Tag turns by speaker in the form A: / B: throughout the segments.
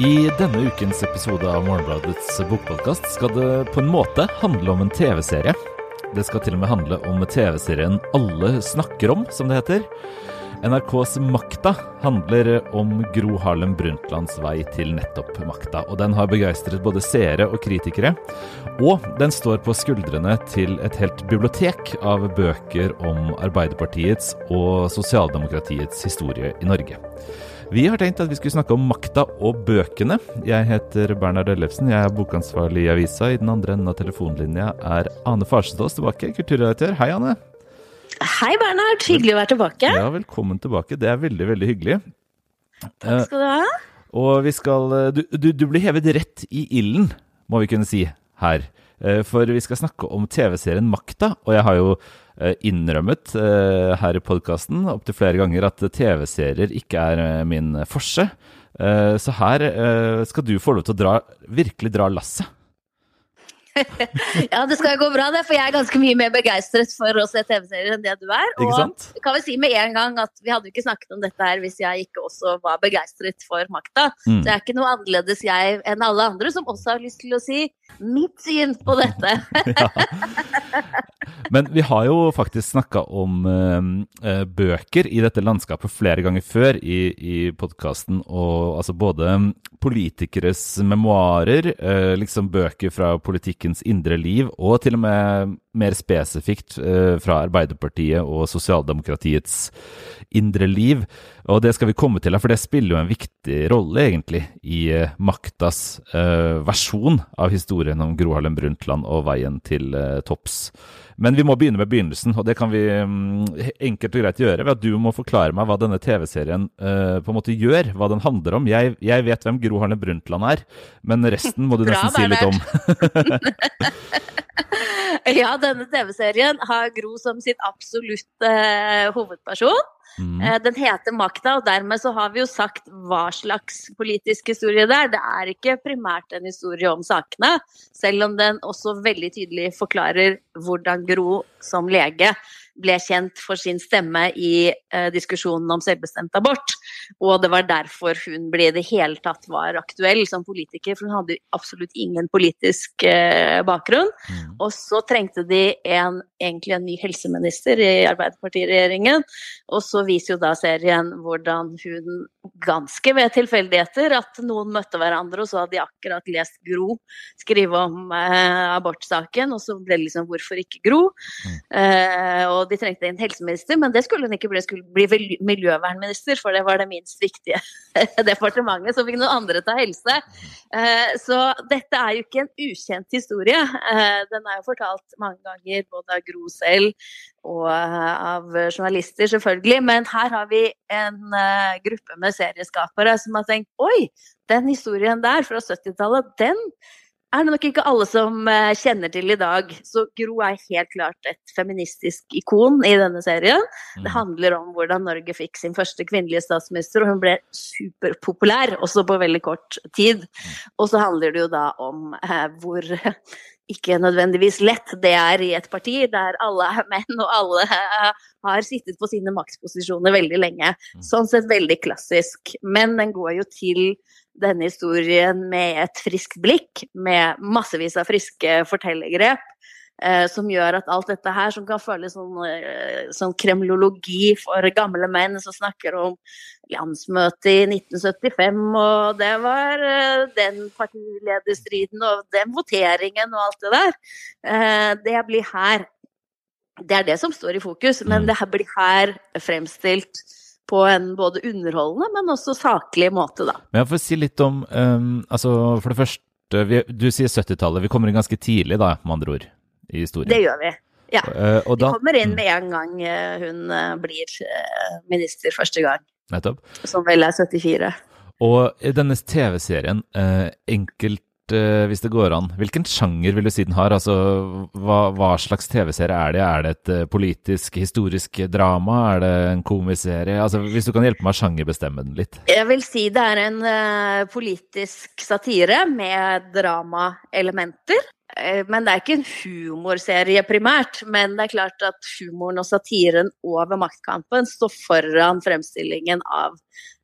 A: I denne ukens episode av Morgenbladets bokpodkast skal det på en måte handle om en TV-serie. Det skal til og med handle om TV-serien Alle snakker om, som det heter. NRKs Makta handler om Gro Harlem Brundtlands vei til nettopp makta. Og den har begeistret både seere og kritikere. Og den står på skuldrene til et helt bibliotek av bøker om Arbeiderpartiets og sosialdemokratiets historie i Norge. Vi har tenkt at vi skulle snakke om makta og bøkene. Jeg heter Bernhard Ellefsen, jeg er bokansvarlig i avisa. I den andre enden av telefonlinja er Ane Farsestås tilbake, kulturredaktør. Hei, Ane.
B: Hei, Bernhard. Hyggelig å være tilbake.
A: Ja, velkommen tilbake. Det er veldig, veldig hyggelig.
B: Takk skal du ha.
A: Og vi skal Du, du, du blir hevet rett i ilden, må vi kunne si her. Eh, for vi skal snakke om TV-serien Makta, og jeg har jo Eh, innrømmet eh, her i podkasten opptil flere ganger at TV-serier ikke er eh, min forse. Så her skal du få lov til å dra, virkelig dra lasset.
B: ja, det skal gå bra, det, for jeg er ganske mye mer begeistret for å se TV-serier enn det du er.
A: Og
B: kan vi si med en gang at vi hadde ikke snakket om dette her hvis jeg ikke også var begeistret for makta. Mm. Så jeg er ikke noe annerledes jeg enn alle andre som også har lyst til å si mitt syn på dette.
A: Men vi har jo faktisk snakka om uh, bøker i dette landskapet flere ganger før i, i podkasten. Altså både politikeres memoarer, uh, liksom bøker fra politikkens indre liv, og til og med mer spesifikt uh, fra Arbeiderpartiet og sosialdemokratiets indre liv. Og det skal vi komme til, for det spiller jo en viktig rolle, egentlig, i maktas versjon av historien om Gro Harlem Brundtland og veien til topps. Men vi må begynne med begynnelsen, og det kan vi um, enkelt og greit gjøre ved at du må forklare meg hva denne TV-serien på en måte gjør, hva den handler om. Jeg, jeg vet hvem Gro Harlem Brundtland er, men resten må du nesten si litt om.
B: ja, denne TV-serien har Gro som sitt absolutte uh, hovedperson. Mm. Eh, den heter Makta, og dermed så har vi jo sagt hva slags politisk historie det er. Det er ikke primært en historie om sakene, selv om den også veldig tydelig forklarer hvordan Gro som lege ble kjent for sin stemme i eh, diskusjonen om selvbestemt abort. Og det var derfor hun ble i det hele tatt var aktuell som politiker, for hun hadde absolutt ingen politisk eh, bakgrunn. Mm. Og så trengte de en, egentlig en ny helseminister i Arbeiderpartiregjeringen. Og så viser jo da serien hvordan hun ganske ved tilfeldigheter at noen møtte hverandre, og så hadde de akkurat lest Gro skrive om eh, abortsaken, og så ble det liksom hvorfor ikke Gro? Mm. Eh, og de trengte en helseminister, men det skulle hun ikke bli, skulle bli miljøvernminister, for det var det minst viktige departementet. Så fikk noen andre ta helse. Eh, så dette er jo ikke en ukjent historie. Eh, den er jo fortalt mange ganger, både av Gro selv og eh, av journalister, selvfølgelig. Men her har vi en gruppe med serieskapere som har tenkt oi, den historien der fra 70-tallet, den er det nok ikke alle som eh, kjenner til i dag. Så Gro er helt klart et feministisk ikon i denne serien. Det mm. handler om hvordan Norge fikk sin første kvinnelige statsminister, og hun ble superpopulær også på veldig kort tid. Mm. Og så handler det jo da om eh, hvor ikke nødvendigvis lett det er i et parti der alle er menn og alle har sittet på sine maktposisjoner veldig lenge. Mm. Sånn sett veldig klassisk. Men den går jo til denne historien med et friskt blikk, med massevis av friske fortellergrep. Eh, som gjør at alt dette her, som kan føles som eh, sånn kremlologi for gamle menn som snakker om landsmøtet i 1975, og det var eh, den partilederstriden og den voteringen og alt det der, eh, det blir her. Det er det som står i fokus, men det det blir her fremstilt på en både underholdende, men også saklig måte, da.
A: Men jeg får si litt om um, Altså, for det første, vi, du sier 70-tallet. Vi kommer inn ganske tidlig, da, med andre ord, i historien.
B: Det gjør vi. Ja. Uh, da, vi kommer inn mm. med en gang uh, hun uh, blir minister første gang.
A: Nettopp.
B: Som vel er 74.
A: Og i denne TV-serien, enkelt hvis det går an. Hvilken sjanger vil du si den har? Altså, hva, hva slags TV-serie er det? Er det et politisk, historisk drama? Er det en komiserie? Altså, hvis du kan hjelpe meg å sjangerbestemme den litt.
B: Jeg vil si det er en uh, politisk satire med dramaelementer. Eh, men det er ikke en humorserie primært. Men det er klart at humoren og satiren over maktkampen står foran fremstillingen av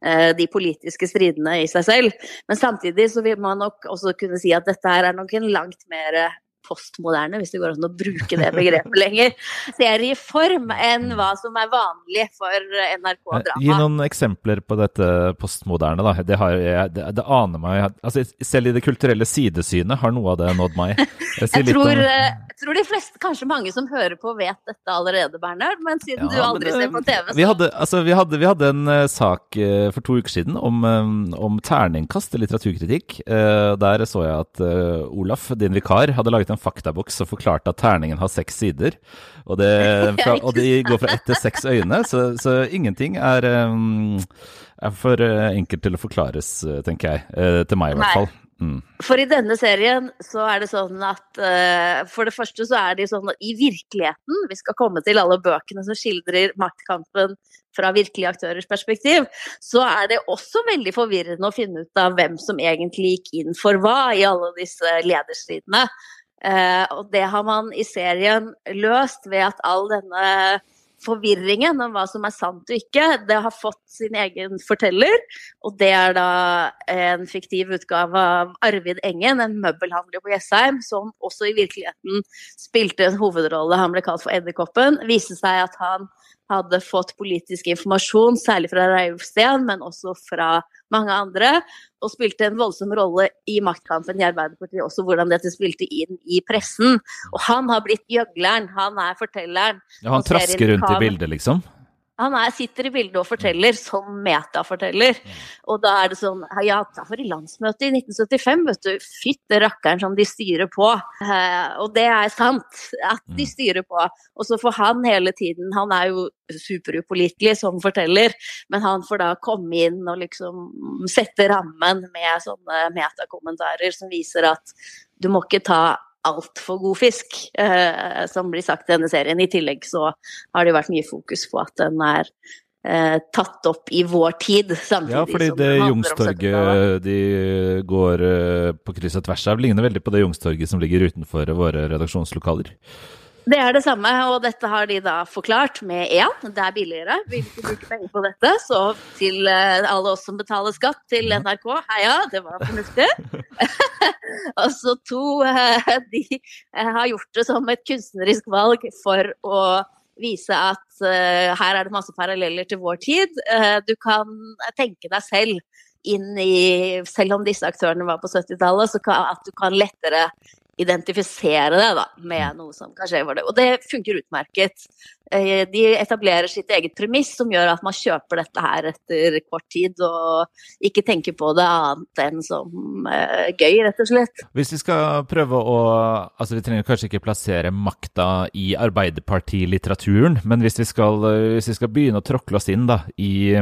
B: eh, de politiske stridene i seg selv. Men samtidig så vil man nok også kunne si at dette her er nok en langt mer postmoderne, hvis det går an å bruke det begrepet lenger, serieform enn hva som er vanlig for NRK Drama.
A: Gi noen eksempler på dette postmoderne, da. Det, har, det, det aner meg altså, Selv i det kulturelle sidesynet har noe av det nådd meg.
B: Jeg, jeg tror. Eh, tror, de fleste, kanskje mange som hører på, vet dette allerede, Bernhard. Men siden ja, du aldri det, ser på TV,
A: så vi hadde, altså, vi hadde, vi hadde en sak for to uker siden om, om terningkast til litteraturkritikk. Der så jeg at Olaf, din vikar, hadde laget en faktaboks som forklarte at terningen har seks sider. Og, det, fra, og de går fra ett til seks øyne, så, så ingenting er, um, er for enkelt til å forklares, tenker jeg. til meg, i hvert fall.
B: Mm. For i denne serien så er det sånn at uh, for det første så er det sånn at i virkeligheten, vi skal komme til alle bøkene som skildrer maktkampen fra virkelige aktørers perspektiv, så er det også veldig forvirrende å finne ut av hvem som egentlig gikk inn for hva i alle disse lederstridene. Uh, og det har man i serien løst ved at all denne forvirringen om hva som er sant og ikke, det har fått sin egen forteller. Og det er da en fiktiv utgave av Arvid Engen, en møbelhandler på Jessheim, som også i virkeligheten spilte en hovedrolle. Han ble kalt for Edderkoppen. Viste seg at han hadde fått politisk informasjon, særlig fra Reiulf men også fra mange andre, og spilte en voldsom rolle i maktkampen i Arbeiderpartiet, også hvordan dette spilte inn i pressen. Og han har blitt gjøgleren, han er fortelleren.
A: Ja, han trasker rundt i bildet, liksom?
B: Han er, sitter i bildet og forteller som metaforteller. Og da er det sånn Ja, for i landsmøtet i 1975, vet du, fytte rakkeren som de styrer på. Eh, og det er sant, at de mm. styrer på. Og så får han hele tiden Han er jo superupålitelig som forteller, men han får da komme inn og liksom sette rammen med sånne metakommentarer som viser at du må ikke ta altfor god fisk, eh, som blir sagt i denne serien. I tillegg så har det vært mye fokus på at den er eh, tatt opp i vår tid.
A: Samtidig ja, fordi det Youngstorget de går eh, på kryss og tvers av, ligner veldig på det Youngstorget som ligger utenfor våre redaksjonslokaler.
B: Det er det samme, og dette har de da forklart med én. Det er billigere. Vi vil ikke bruke penger på dette. Så til eh, alle oss som betaler skatt til NRK, heia, det var fornuftig. og så to, eh, de eh, har gjort det som et kunstnerisk valg for å vise at her er det masse paralleller til vår tid. du kan tenke deg selv inn i Selv om disse aktørene var på 70-tallet, så kan, at du kan lettere identifisere det da, med mm. noe som kan skje for det. Og det funker utmerket. Eh, de etablerer sitt eget premiss som gjør at man kjøper dette her etter kort tid, og ikke tenker på det annet enn som uh, gøy, rett og slett.
A: Hvis vi skal prøve å Altså, vi trenger kanskje ikke plassere makta i Arbeiderpartilitteraturen, men hvis vi skal, hvis vi skal begynne å tråkle oss inn da, i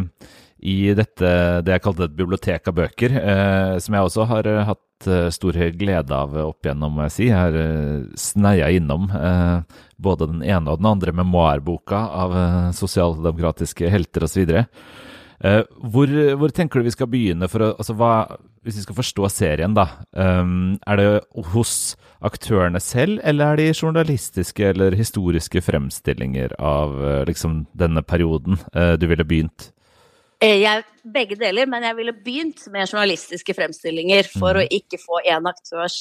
A: i dette, det jeg kalte et bibliotek av bøker, eh, som jeg også har hatt uh, stor glede av opp igjennom, må jeg si. Jeg har uh, sneia innom eh, både den ene og den andre memoarboka av eh, sosialdemokratiske helter osv. Hvor, hvor tenker du vi skal begynne? for å, altså hva, Hvis vi skal forstå serien, da. Um, er det hos aktørene selv, eller er det journalistiske eller historiske fremstillinger av liksom denne perioden du ville begynt?
B: Eh, jeg, begge deler, men jeg ville begynt med journalistiske fremstillinger for mm. å ikke få én aktørs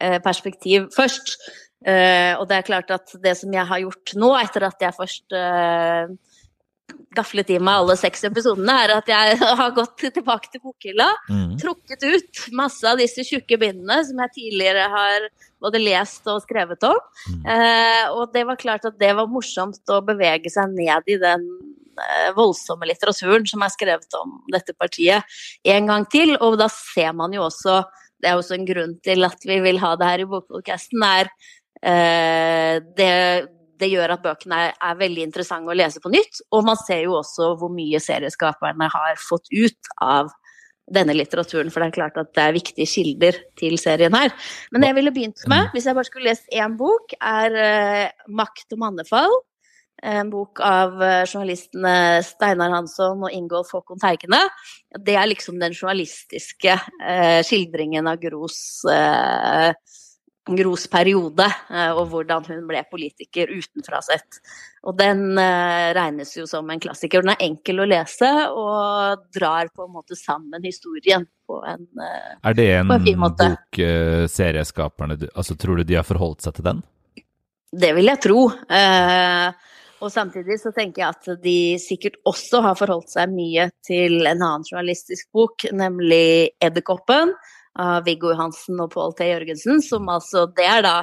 B: eh, perspektiv først. Eh, og det er klart at det som jeg har gjort nå, etter at jeg først gaflet i meg alle seks episodene, er at jeg har gått tilbake til bokhylla, mm. trukket ut masse av disse tjukke bindene som jeg tidligere har både lest og skrevet om. Mm. Eh, og det var klart at det var morsomt å bevege seg ned i den voldsomme litteraturen som er skrevet om dette partiet en gang til. Og da ser man jo også Det er også en grunn til at vi vil ha det her i bokpodkasten, er eh, det, det gjør at bøkene er, er, veldig interessante å lese på nytt. Og man ser jo også hvor mye serieskaperne har fått ut av denne litteraturen, for det er klart at det er viktige kilder til serien her. Men det jeg ville begynt med, hvis jeg bare skulle lest én bok, er uh, 'Makt og mannefall' en bok av eh, journalistene Steinar Hansson og Ingolf Håkon Teigene. Det er liksom den journalistiske eh, skildringen av Gros eh, Gros periode, eh, og hvordan hun ble politiker utenfra sett. Og den eh, regnes jo som en klassiker. Den er enkel å lese og drar på en måte sammen historien på en,
A: eh, er det en, en fin måte. bok serieskaperne altså Tror du de har forholdt seg til den?
B: Det vil jeg tro. Og samtidig så tenker jeg at de sikkert også har forholdt seg mye til en annen journalistisk bok, nemlig 'Edderkoppen' av Viggo Johansen og Pål T. Jørgensen, som altså Det er da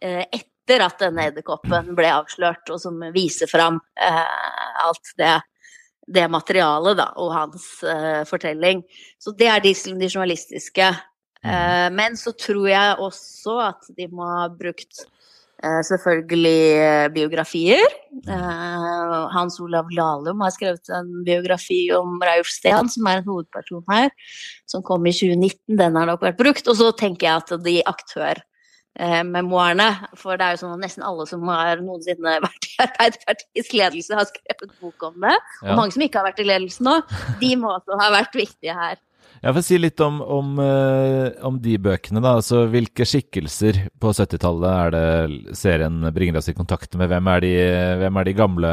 B: eh, etter at denne edderkoppen ble avslørt, og som viser fram eh, alt det, det materialet da, og hans eh, fortelling. Så det er de, de journalistiske. Mm. Men så tror jeg også at de må ha brukt selvfølgelig eh, biografier. Eh, Hans Olav Lahlum har skrevet en biografi om Rauf Steen, som er en hovedperson her, som kom i 2019. Den har nok vært brukt. Og så tenker jeg at de aktørmemoarene, for det er jo sånn at nesten alle som har noensinne vært i Arbeiderpartiets ledelse, har skrevet bok om det. Og ja. mange som ikke har vært i ledelsen nå, de må også ha vært viktige her.
A: Jeg får si litt om, om, uh, om, de bøkene. da, altså Hvilke skikkelser på 70-tallet er det serien bringer oss i kontakt med? Hvem er de, hvem er de gamle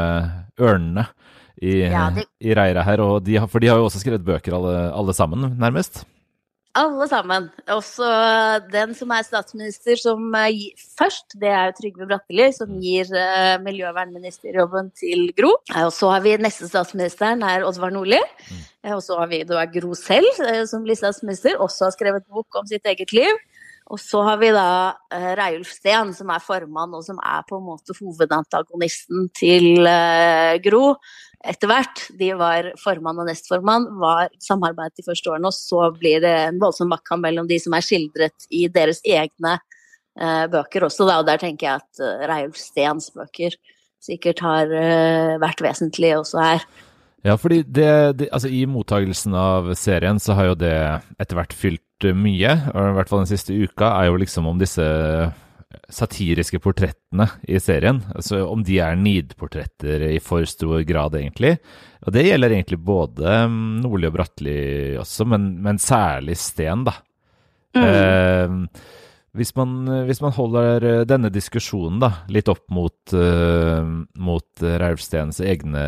A: ørnene i, ja, det... i reiret her? De, for de har jo også skrevet bøker alle, alle sammen, nærmest?
B: Alle sammen. Også den som er statsminister som uh, først, det er jo Trygve Bratteli, som gir uh, miljøvernministerjobben til Gro. Og så har vi neste statsministeren, er Oddvar Nordli. Mm. Og så har vi da Gro selv, eh, som blir statsminister, også har skrevet bok om sitt eget liv. Og så har vi da Reiulf Steen, som er formann, og som er på en måte hovedantagonisten til Gro. Etter hvert. De var formann og nestformann, var samarbeidet de første årene. Og så blir det en voldsom maktkamp mellom de som er skildret i deres egne eh, bøker også, da. Og der tenker jeg at uh, Reiulf Steens bøker sikkert har vært vesentlige også her.
A: Ja, fordi det, det, altså I mottagelsen av serien så har jo det etter hvert fylt mye. og I hvert fall den siste uka er jo liksom om disse satiriske portrettene i serien. altså Om de er nidportretter i for stor grad, egentlig. Og det gjelder egentlig både mm, Nordli og Bratteli også, men, men særlig Sten, da. Mm. Eh, hvis man, hvis man, holder eh, denne diskusjonen da, litt opp mot, uh, mot Reilf Steens egne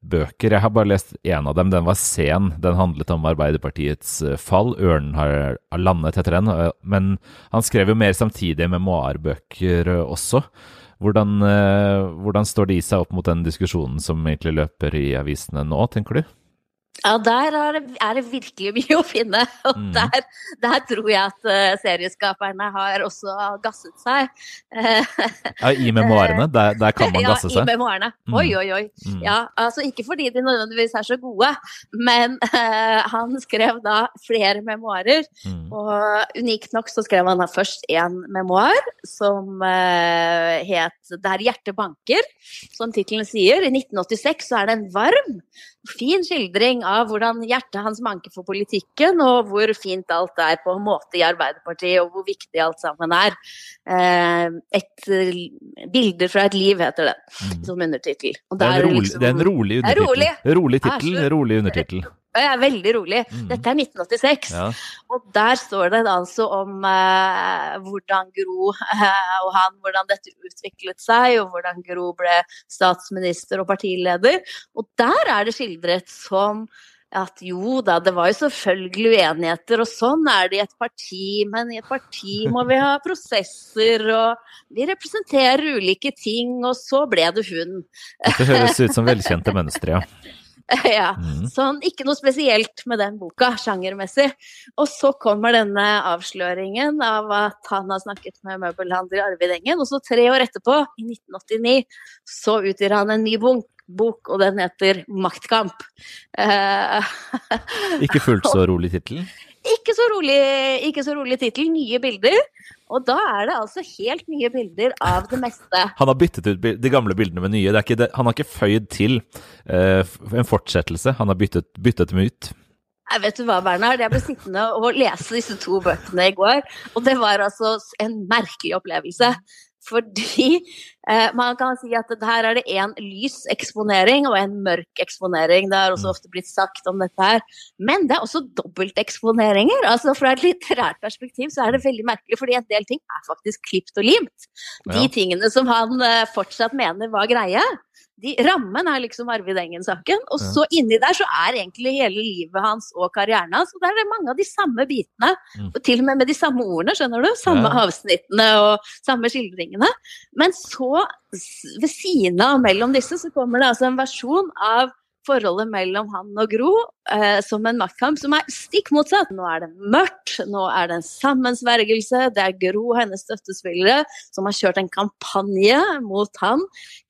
A: bøker Jeg har bare lest én av dem. Den var sen. Den handlet om Arbeiderpartiets eh, fall. 'Ørnen har landet', heter den. Men han skrev jo mer samtidige memoarbøker også. Hvordan, uh, hvordan står de seg opp mot den diskusjonen som egentlig løper i avisene nå, tenker du?
B: Ja, der er det, er det, virkelig mye å finne. Og mm. der, der, tror jeg at uh, serieskaperne har også gasset seg.
A: ja, I memoarene? Der, der, kan man gasse seg?
B: Ja, i memoarene. Mm. Oi, oi, oi. Mm. Ja, altså Ikke fordi de nødvendigvis er så gode, men uh, han skrev da flere memoarer. Mm. Og unikt nok så skrev han da først én memoar som uh, het 'Der hjertet banker', som tittelen sier. I 1986 så er det en varm fin skildring av hvordan hjertet hans manker for politikken, og hvor fint alt er på en måte i Arbeiderpartiet, og hvor viktig alt sammen er. Eh, et Bilder fra et liv, heter det, mm. som undertittel.
A: Det er, rolig, liksom, det, er en rolig undertittel. Rolig, rolig tittel, rolig undertittel.
B: Jeg er veldig rolig. Mm. Dette er 1986. Ja. Og der står det altså om eh, hvordan Gro eh, og han, hvordan dette utviklet seg, og hvordan Gro ble statsminister og partileder. Og der er det skildret som at jo da, det var jo selvfølgelig uenigheter, og sånn er det i et parti, men i et parti må vi ha prosesser, og vi representerer ulike ting, og så ble det hun.
A: Det høres ut som velkjente mønstre, ja.
B: ja. Mm. Sånn, ikke noe spesielt med den boka, sjangermessig. Og så kommer denne avsløringen av at han har snakket med møbelhandler Arvid Engen, og så tre år etterpå, i 1989, så utgir han en ny bok. Bok, og den heter 'Maktkamp'. Uh,
A: ikke fullt så rolig tittel?
B: Ikke så rolig, ikke så rolig tittel. Nye bilder. Og da er det altså helt nye bilder av det meste.
A: Han har byttet ut de gamle bildene med nye. Det, han har ikke føyd til uh, en fortsettelse, han har byttet, byttet dem ut.
B: Jeg vet du hva, Bernhard? Jeg ble sittende og lese disse to bøkene i går, og det var altså en merkelig opplevelse. Fordi Eh, man kan si at her er det en lys eksponering og en mørk eksponering. Det har også mm. ofte blitt sagt om dette her. Men det er også dobbelteksponeringer. Altså fra et litterært perspektiv så er det veldig merkelig, fordi en del ting er faktisk klipt og limt. De tingene som han eh, fortsatt mener var greie, de, rammen er liksom Arvid Engen-saken. Og så inni der så er egentlig hele livet hans og karrieren hans. Og der er det mange av de samme bitene. Mm. Og til og med med de samme ordene, skjønner du. Samme ja. avsnittene og samme skildringene. Men så, ved siden av mellom disse, så kommer det altså en versjon av forholdet mellom han og Gro eh, som en maktkamp som er stikk motsatt. Nå er det mørkt, nå er det en sammensvergelse. Det er Gro og hennes støttespillere som har kjørt en kampanje mot han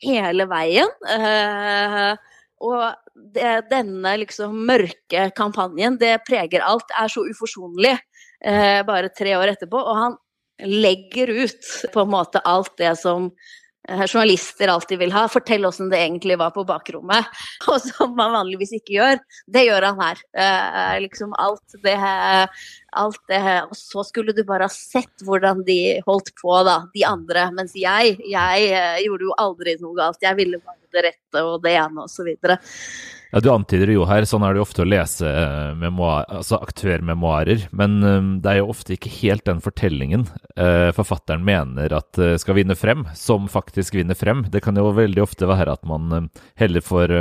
B: hele veien. Eh, og det, denne liksom mørke kampanjen, det preger alt. Er så uforsonlig eh, bare tre år etterpå. Og han legger ut på en måte alt det som journalister alltid vil ha. Fortell åssen det egentlig var på bakrommet. Og som man vanligvis ikke gjør. Det gjør han her. Eh, liksom alt det, alt det Og så skulle du bare ha sett hvordan de holdt på, da, de andre. Mens jeg, jeg eh, gjorde jo aldri noe galt. Jeg ville bare det rette og det ene og så videre.
A: Ja, Du antyder jo her, sånn er det jo ofte å lese eh, memoar, altså aktørmemoarer, men um, det er jo ofte ikke helt den fortellingen uh, forfatteren mener at skal vinne frem, som faktisk vinner frem. Det kan jo veldig ofte være at man heller får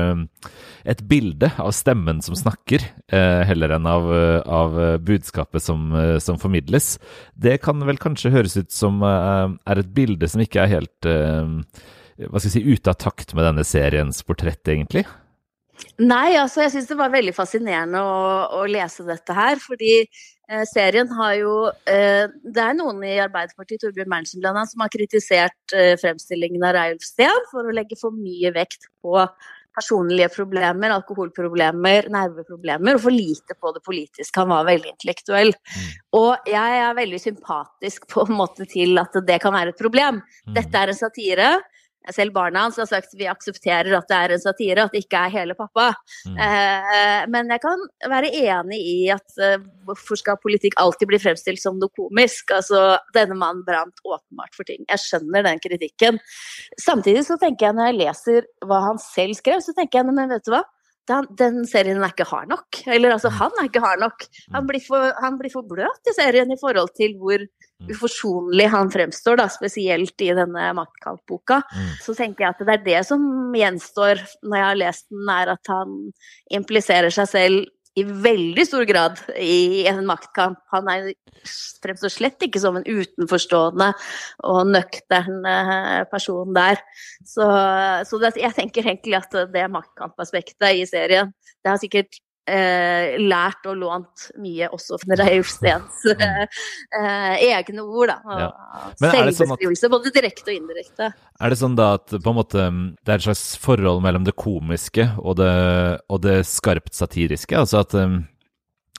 A: et bilde av stemmen som snakker, heller enn av, av budskapet som, som, formidles. Det kan vel kanskje høres ut som er et bilde som ikke er helt hva skal jeg si, ute av takt med denne seriens portrett, egentlig?
B: Nei, altså jeg syns det var veldig fascinerende å, å lese dette her. Fordi eh, serien har jo eh, Det er noen i Arbeiderpartiet, Torbjørn Berntsen bl.a., som har kritisert eh, fremstillingen av Reiulf Steen for å legge for mye vekt på personlige problemer, alkoholproblemer, nerveproblemer, og for lite på det politiske. Han var veldig intellektuell. Mm. Og jeg er veldig sympatisk på en måte til at det kan være et problem. Mm. Dette er en satire. Selv barna hans har sagt vi aksepterer at det er en satire, at det ikke er hele pappa. Mm. Eh, men jeg kan være enig i at eh, hvorfor skal politikk alltid bli fremstilt som noe komisk? Altså, denne mannen brant åpenbart for ting. Jeg skjønner den kritikken. Samtidig så tenker jeg når jeg leser hva han selv skrev, så tenker jeg men vet du hva? Den, den serien er ikke hard nok. Eller altså, mm. han er ikke hard nok. Han mm. blir for, han blir for bløt i serien i forhold til hvor. Uforsonlig han fremstår, da, spesielt i denne maktkampboka. Mm. Så tenker jeg at det er det som gjenstår når jeg har lest den, er at han impliserer seg selv i veldig stor grad i en maktkamp. Han er, fremstår slett ikke som en utenforstående og nøktern eh, person der. Så, så det, jeg tenker egentlig at det maktkampaspektet i serien det har sikkert eh, lært og lånt mye også fra Reiulf Steens eh, egne ord. da, ja. Selvbeskrivelse, sånn både direkte og indirekte.
A: Er det sånn da at på en måte det er et slags forhold mellom det komiske og det, og det skarpt satiriske? Altså at um,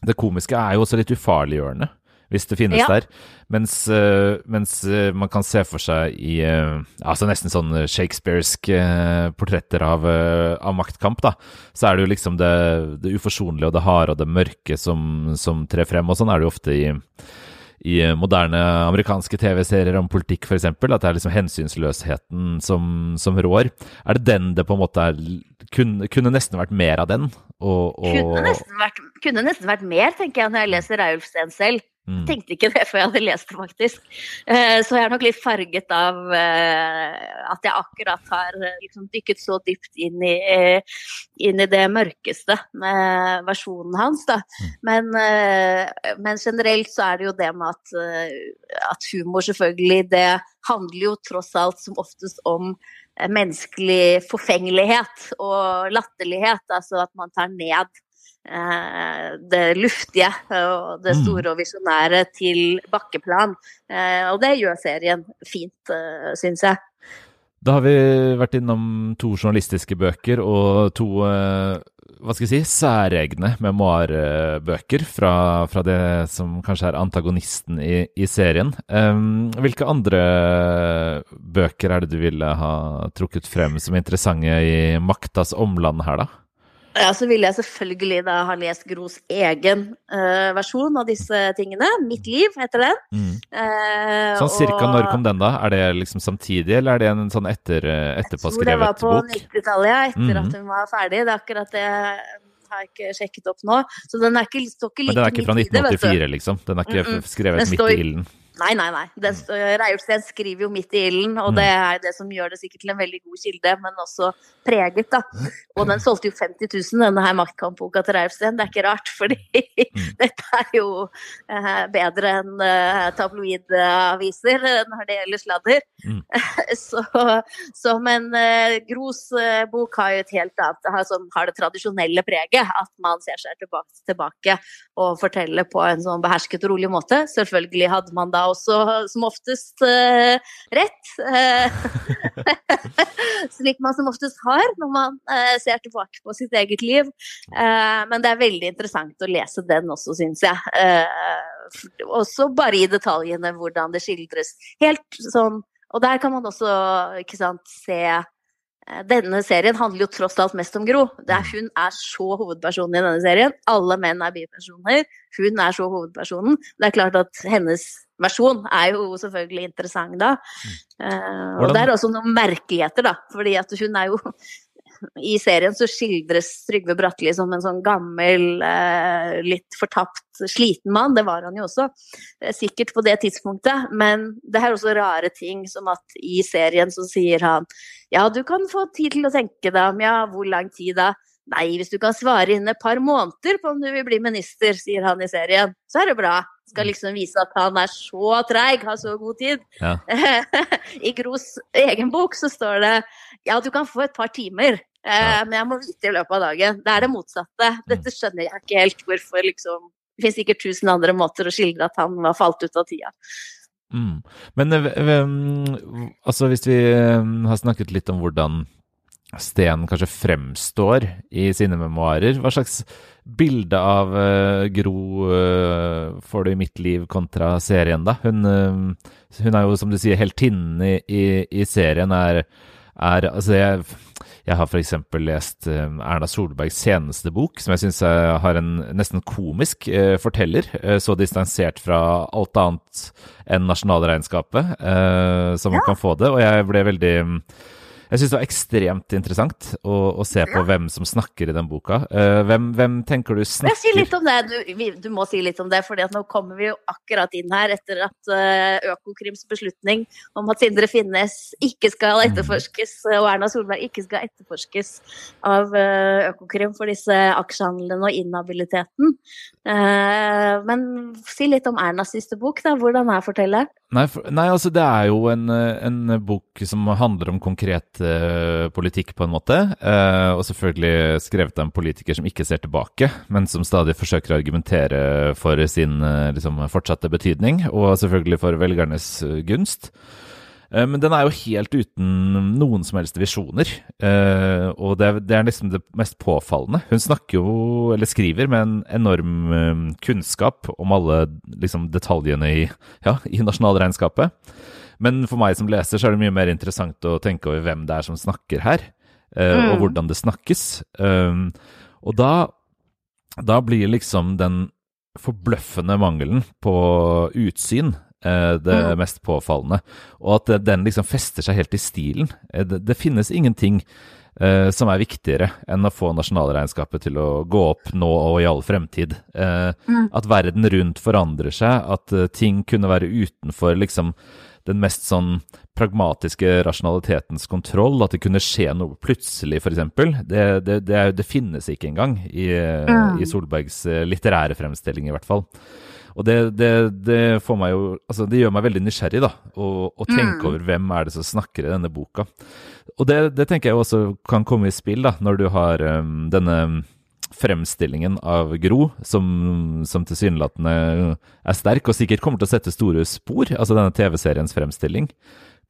A: det komiske er jo også litt ufarliggjørende hvis det finnes ja. der. Mens, uh, mens uh, man kan se for seg i uh, altså nesten sånn shakespearske portretter av, av, maktkamp, da, så er det jo liksom det, det uforsonlige og det harde og det mørke som, som trer frem. Og sånn er det jo ofte i, i moderne amerikanske TV-serier om politikk, f.eks. At det er liksom hensynsløsheten som, som, rår. Er det den det på en måte er kunne, kunne nesten vært mer av den?
B: Og, og... Kunne, nesten vært, kunne, nesten vært, mer, tenker jeg, når jeg leser Reiulf Steen selv. Mm. Jeg tenkte ikke det før jeg hadde lest det, faktisk. Eh, så jeg er nok litt farget av eh, at jeg akkurat har eh, liksom dykket så dypt inn i, inn i det mørkeste med versjonen hans. Da. Mm. Men, men, generelt så er det jo det med at, at humor selvfølgelig, det handler jo tross alt som oftest om menneskelig forfengelighet og latterlighet. Altså at man tar ned det luftige og det mm. store og visjonære til bakkeplan. Eh, og det gjør serien fint, eh, syns jeg.
A: Da har vi vært innom to journalistiske bøker og to hva skal jeg si, særegne memoarbøker fra, fra, det som kanskje er antagonisten i, i serien. hvilke andre bøker er det du ville ha trukket frem som interessante i maktas omland her, da?
B: Ja, så ville jeg selvfølgelig da ha lest Gros egen uh, versjon av disse tingene. 'Mitt liv' heter den. Mm.
A: Uh, sånn cirka og... når kom den, da? Er det liksom samtidig, eller er det en sånn etter, etterpåskrevet bok?
B: Jeg tror det var på 90-tallet, ja. Etter mm. at hun var ferdig. Det er akkurat det har jeg ikke sjekket opp nå. Så den er ikke, står ikke like
A: Men den er ikke fra 1984, liksom? Den er ikke mm -mm. skrevet midt i ilden?
B: Nei, nei, nei. Reiulfsten skriver jo midt i ilden, og mm. det er det som gjør det sikkert til en veldig god kilde, men også preget, da. Og den solgte jo 50 000, denne her maktkampboka til Reiulfsten. Det er ikke rart, fordi mm. dette er jo uh, bedre enn uh, tabloidaviser når det gjelder sladder. Mm. så, så, men uh, Gros bok har jo et helt annet har, som har det tradisjonelle preget. At man ser seg tilbake, tilbake og forteller på en sånn behersket og rolig måte. Selvfølgelig hadde man da også som oftest uh, rett. Uh, slik man som oftest har når man uh, ser tilbake på sitt eget liv. men det er veldig interessant å lese den også, syns jeg. også bare i detaljene hvordan det skildres. Helt sånn Og der kan man også sant, se denne serien handler jo tross alt mest om Gro. Er, hun er så hovedpersonen i denne serien. Alle menn er bipersoner. Hun er så hovedpersonen. Det er klart at hennes versjon er jo selvfølgelig interessant da. Uh, og det er også noen merkeligheter, da. Fordi at hun er jo I serien så skildres Trygve Bratteli som en sånn gammel, uh, litt fortapt, sliten mann. Det var han jo også, uh, sikkert på det tidspunktet. Men det er også rare ting, som at i serien så sier han ja, du kan få tid til å tenke deg om, ja, hvor lang tid da? Nei, hvis du kan svare innen et par måneder på om du vil bli minister, sier han i serien, så er det bra skal mm. liksom vise at han er så treig, har så god tid. Ja. I Gros egen bok så står det ja, du kan få et par timer, eh, ja. men jeg må vite i løpet av dagen. Det er det motsatte. Mm. Dette skjønner jeg ikke helt hvorfor liksom Det finnes sikkert tusen andre måter å skildre at han var falt ut av tida.
A: Mm. Men um, altså hvis vi um, har snakket litt om hvordan Sten kanskje fremstår i sine memoarer, hva slags bilde av uh, Gro uh, får du i mitt liv kontra serien, da? Hun, uh, hun er jo, som du sier, heltinnen i, i, i, serien. Er, er Altså, jeg, jeg har f.eks. lest Erna Solbergs seneste bok, som jeg syns har en nesten komisk forteller. så distansert fra alt annet enn nasjonalregnskapet som man kan få det. Og jeg ble veldig jeg syns det var ekstremt interessant å, å se på ja. hvem som snakker i den boka. Uh, hvem, hvem, tenker du snakker
B: Si litt om det. Du, du, må si litt om det, for nå kommer vi jo akkurat inn her etter at uh, Økokrims beslutning om at Sindre Finnes ikke skal mm. etterforskes, mm. og Erna Solberg ikke skal etterforskes av Økokrim for disse aksjehandlene og inhabiliteten. men si litt om Ernas siste bok, da. Hvordan er fortelleren?
A: Nei, for, nei, altså det er jo en, en, bok som handler om konkret uh, politikk, på en måte. Uh, og selvfølgelig skrevet av en politiker som ikke ser tilbake, men som stadig forsøker å argumentere for sin uh, liksom, fortsatte betydning, og selvfølgelig for velgernes gunst. Eh, men den er jo helt uten noen som helst visjoner. Eh, og det er, liksom det mest påfallende. Hun snakker jo, eller skriver, med en enorm eh, kunnskap om alle liksom, detaljene i, ja, i nasjonalregnskapet. Men for meg som leser så er det mye mer interessant å tenke over hvem det er som snakker her, mm. og hvordan det snakkes. Og da, da blir liksom den forbløffende mangelen på utsyn Eh, det mm. mest påfallende. Og at den liksom fester seg helt i stilen. Eh, det, det finnes ingenting uh, som er viktigere enn å få nasjonalregnskapet til å gå opp nå og i all fremtid. Eh, mm. At verden rundt forandrer seg, at uh, ting kunne være utenfor liksom den mest sånn pragmatiske rasjonalitetens kontroll, at det kunne skje noe plutselig, f.eks. Det, det, det, det finnes ikke engang i, mm. i Solbergs litterære fremstilling, i hvert fall. Og det, det, det, får meg jo Altså, det gjør meg veldig nysgjerrig, da, å, tenke mm. over hvem er det som snakker i denne boka. Og det, det, tenker jeg også kan komme i spill, da, når du har um, denne fremstillingen av Gro, som, som tilsynelatende er sterk, og sikkert kommer til å sette store spor, altså denne TV-seriens fremstilling,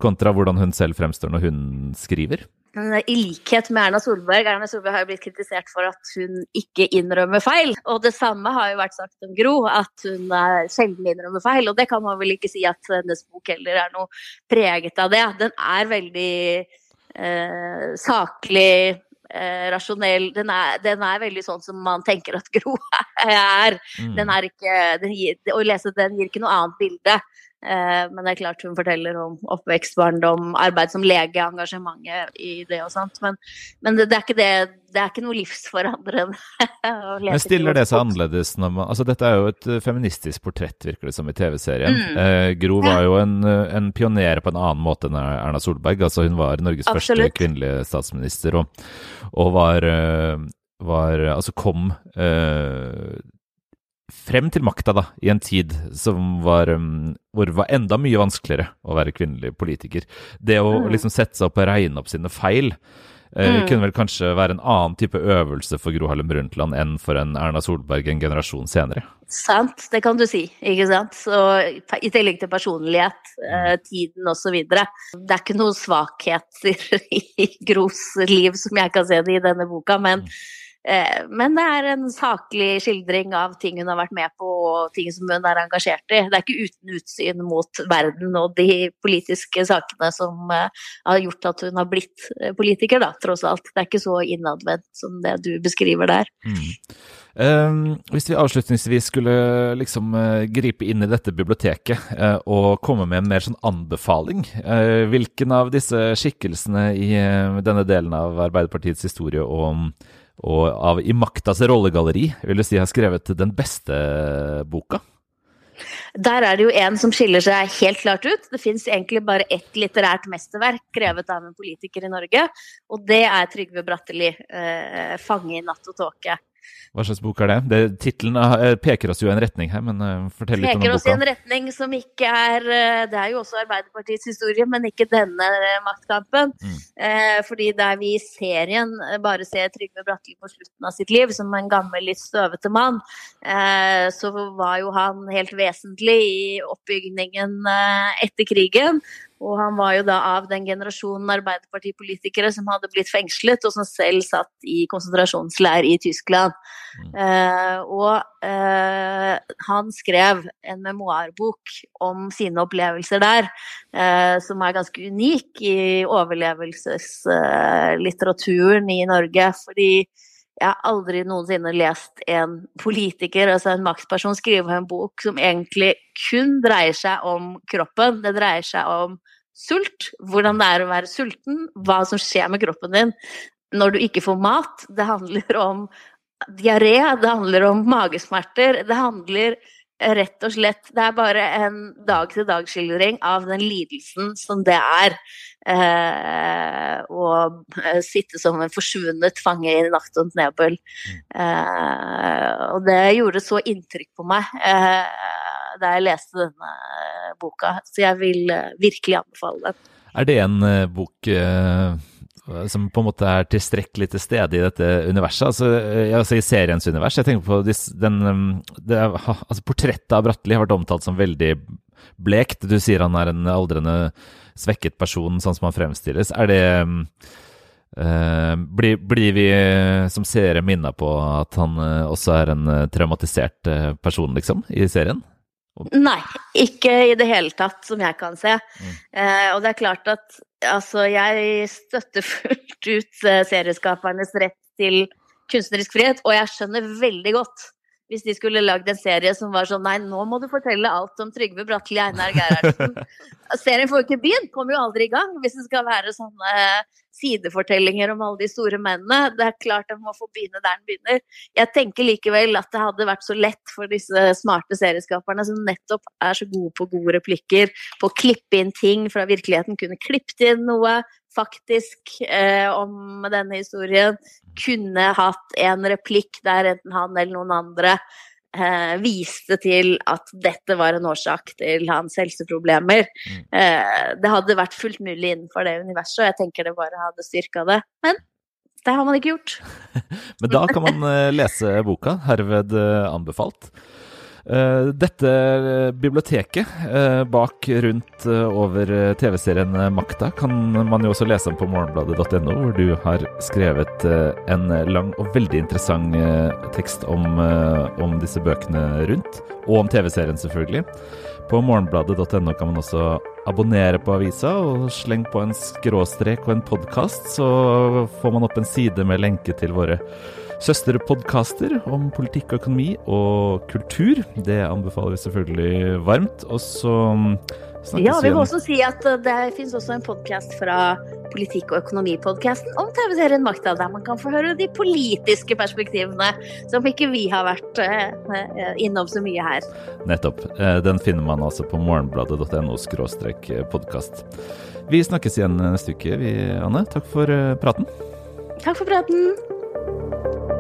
A: kontra hvordan hun selv fremstår når hun skriver.
B: I likhet med Erna Solberg. Erna Solberg har jo blitt kritisert for at hun ikke innrømmer feil. Og det samme har jo vært sagt om Gro, at hun sjelden innrømmer feil. Og det kan man vel ikke si at hennes bok heller er noe preget av det. Den er veldig eh, saklig eh, rasjonell. Den er, den er, veldig sånn som man tenker at Gro er. Mm. Den er ikke, den gir, å lese den gir ikke noe annet bilde. Eh, men det er klart hun forteller om oppvekst, barndom, arbeid som lege, engasjementet i det og sånt. Men, men det, det, er det, det er ikke noe livsforandrende.
A: Men stiller det seg annerledes man Altså dette er jo et eh, feministisk portrett, virker det som, i TV-serien. Mm. Eh, Gro var jo en, en, pioner på en annen måte enn Erna Solberg. Altså hun var Norges Absolutt. første kvinnelige statsminister og, og var, eh, var Altså kom eh, frem til makta, da, i en tid som var, um, hvor det var enda mye vanskeligere å være kvinnelig politiker. Det å mm. liksom sette seg opp og regne opp sine feil uh, mm. kunne vel kanskje være en annen type øvelse for Gro Harlem Brundtland enn for en Erna Solberg en generasjon senere.
B: Sant, det kan du si. ikke sant. Så I tillegg til personlighet, mm. tiden osv. Det er ikke noen svakheter i Gros liv som jeg kan se det i denne boka, men mm. Eh, men det er en saklig skildring av ting hun har vært med på og ting som hun er engasjert i. Det er ikke uten utsyn mot verden og de politiske sakene som eh, har gjort at hun har blitt eh, politiker, da, tross alt. Det er ikke så innadvendt som det du beskriver der. Mm.
A: Um, hvis vi avslutningsvis skulle liksom gripe inn i dette biblioteket uh, og komme med en mer sånn anbefaling, uh, hvilken av disse skikkelsene i denne delen av Arbeiderpartiets historie og og av I maktas rollegalleri vil du si har skrevet den beste boka?
B: Der er det jo en som skiller seg helt klart ut. Det fins egentlig bare ett litterært mesterverk skrevet av en politiker i Norge, og det er Trygve Bratteli, eh, 'Fange i natt og tåke'.
A: Hva slags bok er det? det Tittelen eh, peker oss jo i en retning her, men uh, fortell litt om boka.
B: Peker oss i en retning som ikke er uh, Det er jo også Arbeiderpartiets historie, men ikke denne maktkampen. Mm. Fordi der vi i serien bare ser Trygve Bratteli på slutten av sitt liv som en gammel, litt støvete mann, så var jo han helt vesentlig i oppbygningen etter krigen. Og han var jo da av den generasjonen arbeiderpartipolitikere som hadde blitt fengslet, og som selv satt i konsentrasjonsleir i Tyskland. Mm. Eh, og eh, han skrev en memoarbok om sine opplevelser der, eh, som er ganske unik i overlevelseslitteraturen i Norge. Fordi jeg har aldri noensinne lest en politiker, altså en maktperson, skrive en bok som egentlig kun dreier seg om kroppen. Det dreier seg om sult, hvordan det er å være sulten, hva som skjer med kroppen din når du ikke får mat. Det handler om diaré, det handler om magesmerter. Det handler rett og slett Det er bare en dag-til-dag-skildring av den lidelsen som det er eh, å eh, sitte som en forsvunnet fange i Nachtons nebel. Mm. Eh, og det gjorde så inntrykk på meg eh, da jeg leste denne boka, så jeg vil eh, virkelig anbefale den.
A: Er det en uh, bok som på en måte er tilstrekkelig til stede i dette universet, altså, altså i seriens univers. Jeg tenker på den, um, det, altså Portrettet av Bratteli har vært omtalt som veldig blekt. Du sier han er en aldrende svekket person, sånn som han fremstilles. Er det uh, blir, blir, vi som seere minna på at han også er en traumatisert person, liksom, i serien?
B: Nei, ikke i det hele tatt, som jeg kan se. Mm. Eh, og det er klart at altså, jeg støtter fullt ut eh, serieskapernes rett til kunstnerisk frihet, og jeg skjønner veldig godt hvis de skulle lagd en serie som var sånn Nei, nå må du fortelle alt om Trygve Bratteli Einar Gerhardsen. Serien får ikke begynt, kommer jo aldri i gang hvis det skal være sånne sidefortellinger om alle de store mennene. Det er klart en må få begynne der en begynner. Jeg tenker likevel at det hadde vært så lett for disse smarte serieskaperne som nettopp er så gode på gode replikker, på å klippe inn ting fra virkeligheten, kunne klippet inn noe faktisk eh, om denne historien, kunne hatt en replikk der enten han eller noen andre eh, viste til at dette var en årsak til hans helseproblemer. Mm. Eh, det hadde vært fullt mulig innenfor det universet, og jeg tenker det bare hadde styrka det. Men det har man ikke gjort.
A: Men da kan man eh, lese boka, herved eh, anbefalt. Eh, dette biblioteket bak rundt over TV-serien Makta kan man jo også lese om på morgenbladet.no, hvor du har skrevet en lang og veldig interessant tekst om, om disse bøkene rundt, og om TV-serien selvfølgelig. På morgenbladet.no kan man også abonnere på avisa og sleng på en skråstrek og en podkast, så får man opp en side med lenke til våre søsterpodkaster om politikk økonomi og kultur. Det anbefaler vi selvfølgelig varmt. Og så
B: snakkes ja, vi må også si at det finnes også en podkast fra Politikk- og økonomipodkasten om TV-serien Makta, der man kan få høre de politiske perspektivene som ikke vi har vært uh, innom så mye her.
A: Nettopp. Eh, den finner man altså på morgenbladet.no podkast. Vi snakkes igjen neste uke, vi, Anne. Takk for praten.
B: Takk for praten. Música